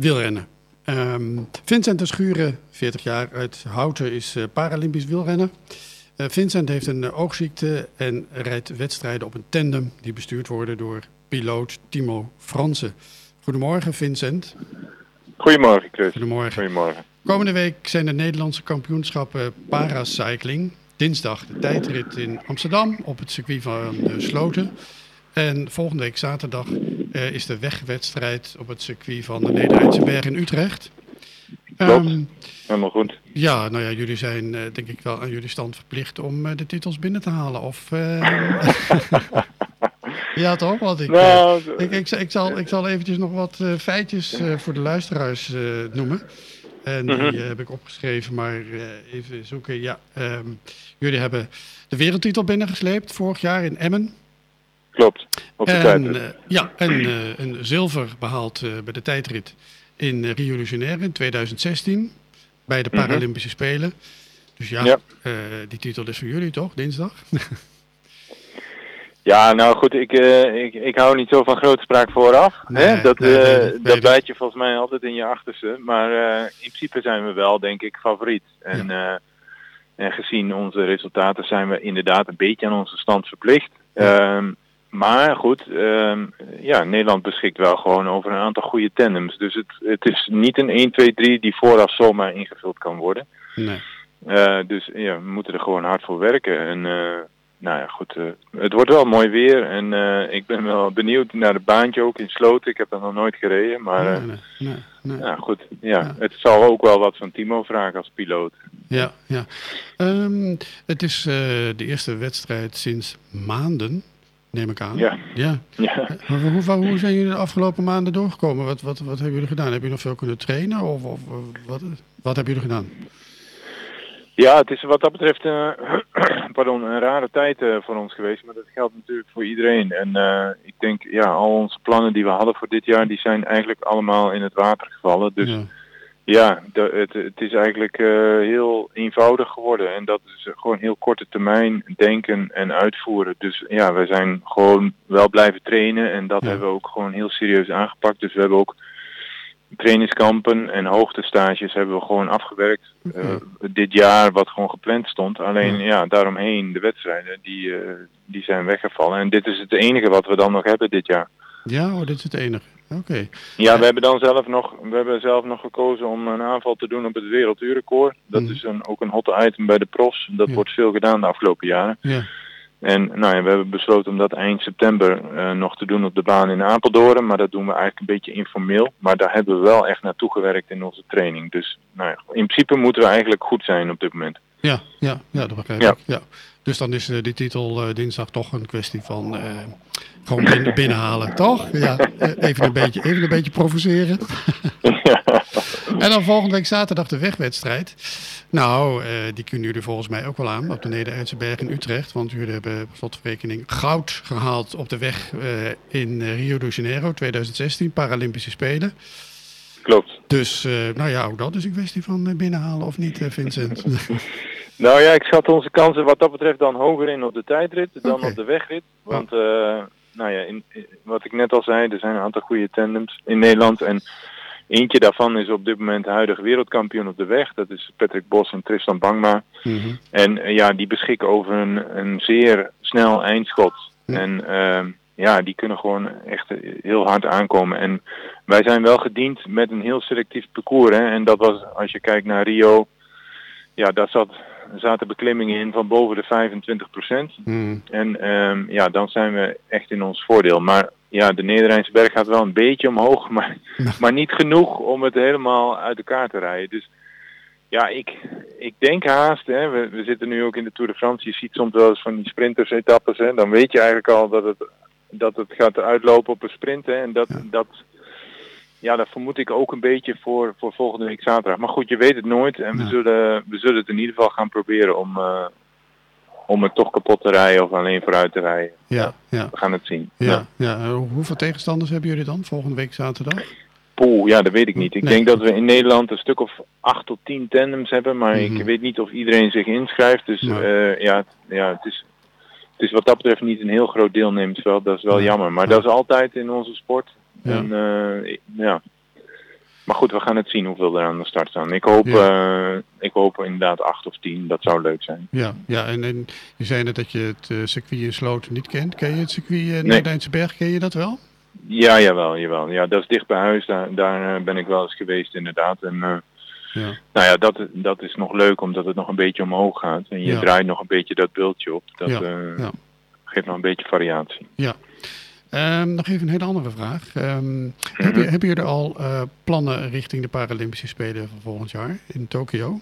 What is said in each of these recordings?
wielrennen. Ehm, Vincent de Schuren, 40 jaar uit Houten, is uh, Paralympisch wielrenner. Uh, Vincent heeft een uh, oogziekte en rijdt wedstrijden op een tandem die bestuurd worden door piloot Timo Fransen. Goedemorgen Vincent. Goedemorgen Chris. Goedemorgen. Goedemorgen. Komende week zijn de Nederlandse kampioenschappen paracycling. Dinsdag de tijdrit in Amsterdam op het circuit van Sloten. En volgende week zaterdag uh, is de wegwedstrijd op het circuit van de Nederlandse Berg in Utrecht. Um, helemaal goed. Ja, nou ja, jullie zijn uh, denk ik wel aan jullie stand verplicht om uh, de titels binnen te halen. Of, ja toch? Want ik, nou, ik, ik, ik, zal, ik zal eventjes nog wat feitjes voor de luisteraars noemen. En die -hmm. heb ik opgeschreven, maar even zoeken. Ja, um, jullie hebben de wereldtitel binnengesleept vorig jaar in Emmen. Klopt, op de en, tijdrit. Uh, ja, en een zilver behaald uh, bij de tijdrit in Rio de Janeiro in 2016. Bij de Paralympische mm -hmm. Spelen. Dus ja, ja. die titel is voor jullie toch, dinsdag? ja, nou goed, ik, ik, ik hou niet zo van grootspraak vooraf. Nee, hè? Dat, nee, nee, dat bijt je volgens mij altijd in je achterste. Maar in principe zijn we wel, denk ik, favoriet. En, ja. en gezien onze resultaten zijn we inderdaad een beetje aan onze stand verplicht. Ja. Um, maar goed, um, ja, Nederland beschikt wel gewoon over een aantal goede tandems. Dus het, het is niet een 1, 2, 3 die vooraf zomaar ingevuld kan worden. Nee. Uh, dus ja, we moeten er gewoon hard voor werken. En uh, nou ja, goed, uh, het wordt wel mooi weer. En ik ben wel benieuwd naar het baantje ook in Sloten. Ik heb dat nog nooit gereden. Maar nee, goed, ja, ja, het zal ook wel wat van Timo vragen als piloot. Ja, ja. Um, het is de eerste wedstrijd sinds maanden neem ik aan. Ja. ja. ja. Maar hoe, hoe, hoe, zijn jullie de afgelopen maanden doorgekomen? Wat, wat, wat hebben jullie gedaan? Hebben jullie nog veel kunnen trainen? Of, of wat, wat hebben jullie gedaan? Ja, het is wat dat betreft uh, pardon, een rare tijd uh, voor ons geweest. Maar dat geldt natuurlijk voor iedereen. En uh, ik denk, ja, al onze plannen die we hadden voor dit jaar, die zijn eigenlijk allemaal in het water gevallen. Dus ja. Ja, het, het, is eigenlijk uh, heel eenvoudig geworden. En dat is gewoon heel korte termijn denken en uitvoeren. Dus ja, we zijn gewoon wel blijven trainen. En dat ja. hebben we ook gewoon heel serieus aangepakt. Dus we hebben ook trainingskampen en hoogtestages hebben we gewoon afgewerkt. Okay. Uh, dit jaar wat gewoon gepland stond. Alleen ja, ja daaromheen de wedstrijden die, uh, die zijn weggevallen. En dit is het enige wat we dan nog hebben dit jaar. Ja, oh, dit is het enige. Oké. Okay. Ja, we hebben dan zelf nog, we hebben zelf nog gekozen om een aanval te doen op het werelduurrecord. Dat mm. is een, ook een hot item bij de profs. Dat ja. wordt veel gedaan de afgelopen jaren. Ja. En nou ja, we hebben besloten om dat eind september uh, nog te doen op de baan in Apeldoorn. Maar dat doen we eigenlijk een beetje informeel. Maar daar hebben we wel echt naartoe gewerkt in onze training. Dus nou ja, in principe moeten we eigenlijk goed zijn op dit moment. Ja, ja, ja dat begrijp ik. Ja. ja. Dus dan is uh, die titel uh, dinsdag toch een kwestie van uh, gewoon binnen, binnenhalen, toch? Ja, even, een beetje, even een beetje provoceren. En dan volgende week zaterdag de wegwedstrijd. Nou, die kunnen jullie volgens mij ook wel aan op de Neder Berg in Utrecht. Want jullie hebben slotverrekening goud gehaald op de weg in Rio de Janeiro 2016, Paralympische Spelen. Klopt. Dus, nou ja, ook dat is een kwestie van binnenhalen of niet, Vincent. Nou ja, ik schat onze kansen wat dat betreft dan hoger in op de tijdrit dan okay. op de wegrit. Want uh, nou ja, in, in, wat ik net al zei, er zijn een aantal goede tandems in Nederland. En eentje daarvan is op dit moment de huidige wereldkampioen op de weg. Dat is Patrick Bos en Tristan Bangma. Mm -hmm. En uh, ja, die beschikken over een, een zeer snel eindschot. En uh, ja, die kunnen gewoon echt heel hard aankomen. En wij zijn wel gediend met een heel selectief parcours. Hè? En dat was, als je kijkt naar Rio, ja, daar zat zaten beklimmingen in van boven de 25 procent. Mm. En um, ja, dan zijn we echt in ons voordeel. Maar ja, de Nederlandse berg gaat wel een beetje omhoog, maar, maar niet genoeg om het helemaal uit elkaar te rijden. Dus ja, ik, ik denk haast, hè, we, we zitten nu ook in de Tour de France, je ziet soms wel eens van die sprinters-etappes, hè, dan weet je eigenlijk al dat het, dat het gaat uitlopen op een sprint. Hè, en dat, ja. dat, ja, dat vermoed ik ook een beetje voor, voor volgende week zaterdag. Maar goed, je weet het nooit. En we, Ja. zullen, we zullen het in ieder geval gaan proberen om, uh, om het toch kapot te rijden of alleen vooruit te rijden. Ja, ja. We gaan het zien. Ja, ja. Uh, hoeveel tegenstanders hebben jullie dan volgende week zaterdag? Poeh, ja, dat weet ik niet. Ik Nee. denk dat we in Nederland een stuk of acht tot tien tandems hebben, maar Mhm. ik weet niet of iedereen zich inschrijft. Dus Nee. eh, ja, ja het, is, het is wat dat betreft niet een heel groot deelnemersveld. Dat is wel jammer. Maar dat is altijd in onze sport. Ja. En, eh, ja. maar goed, we gaan het zien hoeveel er aan de start staan. Ik hoop, Ja. eh, ik hoop inderdaad acht of tien. Dat zou leuk zijn. Ja, ja en, en je zei net dat je het eh, circuit in Sloten niet kent. Ken je het circuit uh, Nederlandse Berg? Ken je dat wel? Ja, jawel, jawel. Ja, dat is dicht bij huis. Daar, daar ben ik wel eens geweest inderdaad. En Ja, nou ja, dat, dat is nog leuk omdat het nog een beetje omhoog gaat. En je Ja. draait nog een beetje dat bultje op. Dat Ja, ja. geeft nog een beetje variatie. Ehm, nog even een hele andere vraag. Ehm, heb, je, heb je er al eh, plannen richting de Paralympische Spelen van volgend jaar in Tokio?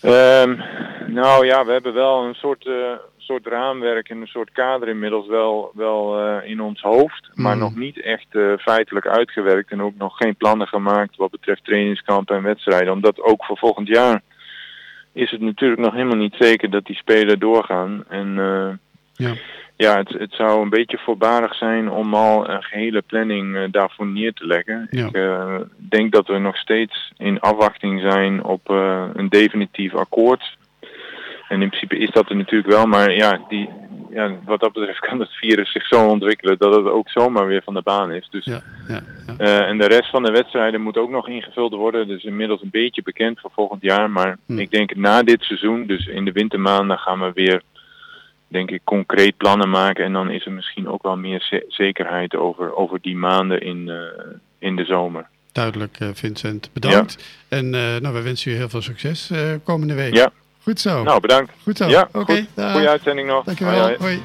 Ehm, nou ja, we hebben wel een soort, eh, soort raamwerk en een soort kader inmiddels wel, wel eh, in ons hoofd. Maar Mhm. nog niet echt feitelijk uitgewerkt en ook nog geen plannen gemaakt wat betreft trainingskampen en wedstrijden. Omdat ook voor volgend jaar is het natuurlijk nog helemaal niet zeker dat die spelen doorgaan. En Ja. ja, het, het zou een beetje voorbarig zijn om al een gehele planning eh, daarvoor neer te leggen. Ja. Ik eh, denk dat we nog steeds in afwachting zijn op eh, een definitief akkoord. En in principe is dat er natuurlijk wel, maar ja, die, ja, wat dat betreft kan het virus zich zo ontwikkelen dat het ook zomaar weer van de baan is. Dus, Ja, ja, ja. en de rest van de wedstrijden moet ook nog ingevuld worden. Dus inmiddels een beetje bekend voor volgend jaar. Maar Hm. ik denk na dit seizoen, dus in de wintermaanden, gaan we weer denk ik concreet plannen maken. En dan is er misschien ook wel meer ze- zekerheid over, over die maanden in, eh, in de zomer. Duidelijk, eh, Vincent. Bedankt. En eh, nou, we wensen je heel veel succes eh, komende week. Ja. Goed zo. Nou, bedankt. Goed zo. Ja, Oké. goed. dag. Goeie uitzending nog. Dankjewel. Hoi, hoi. Hoi.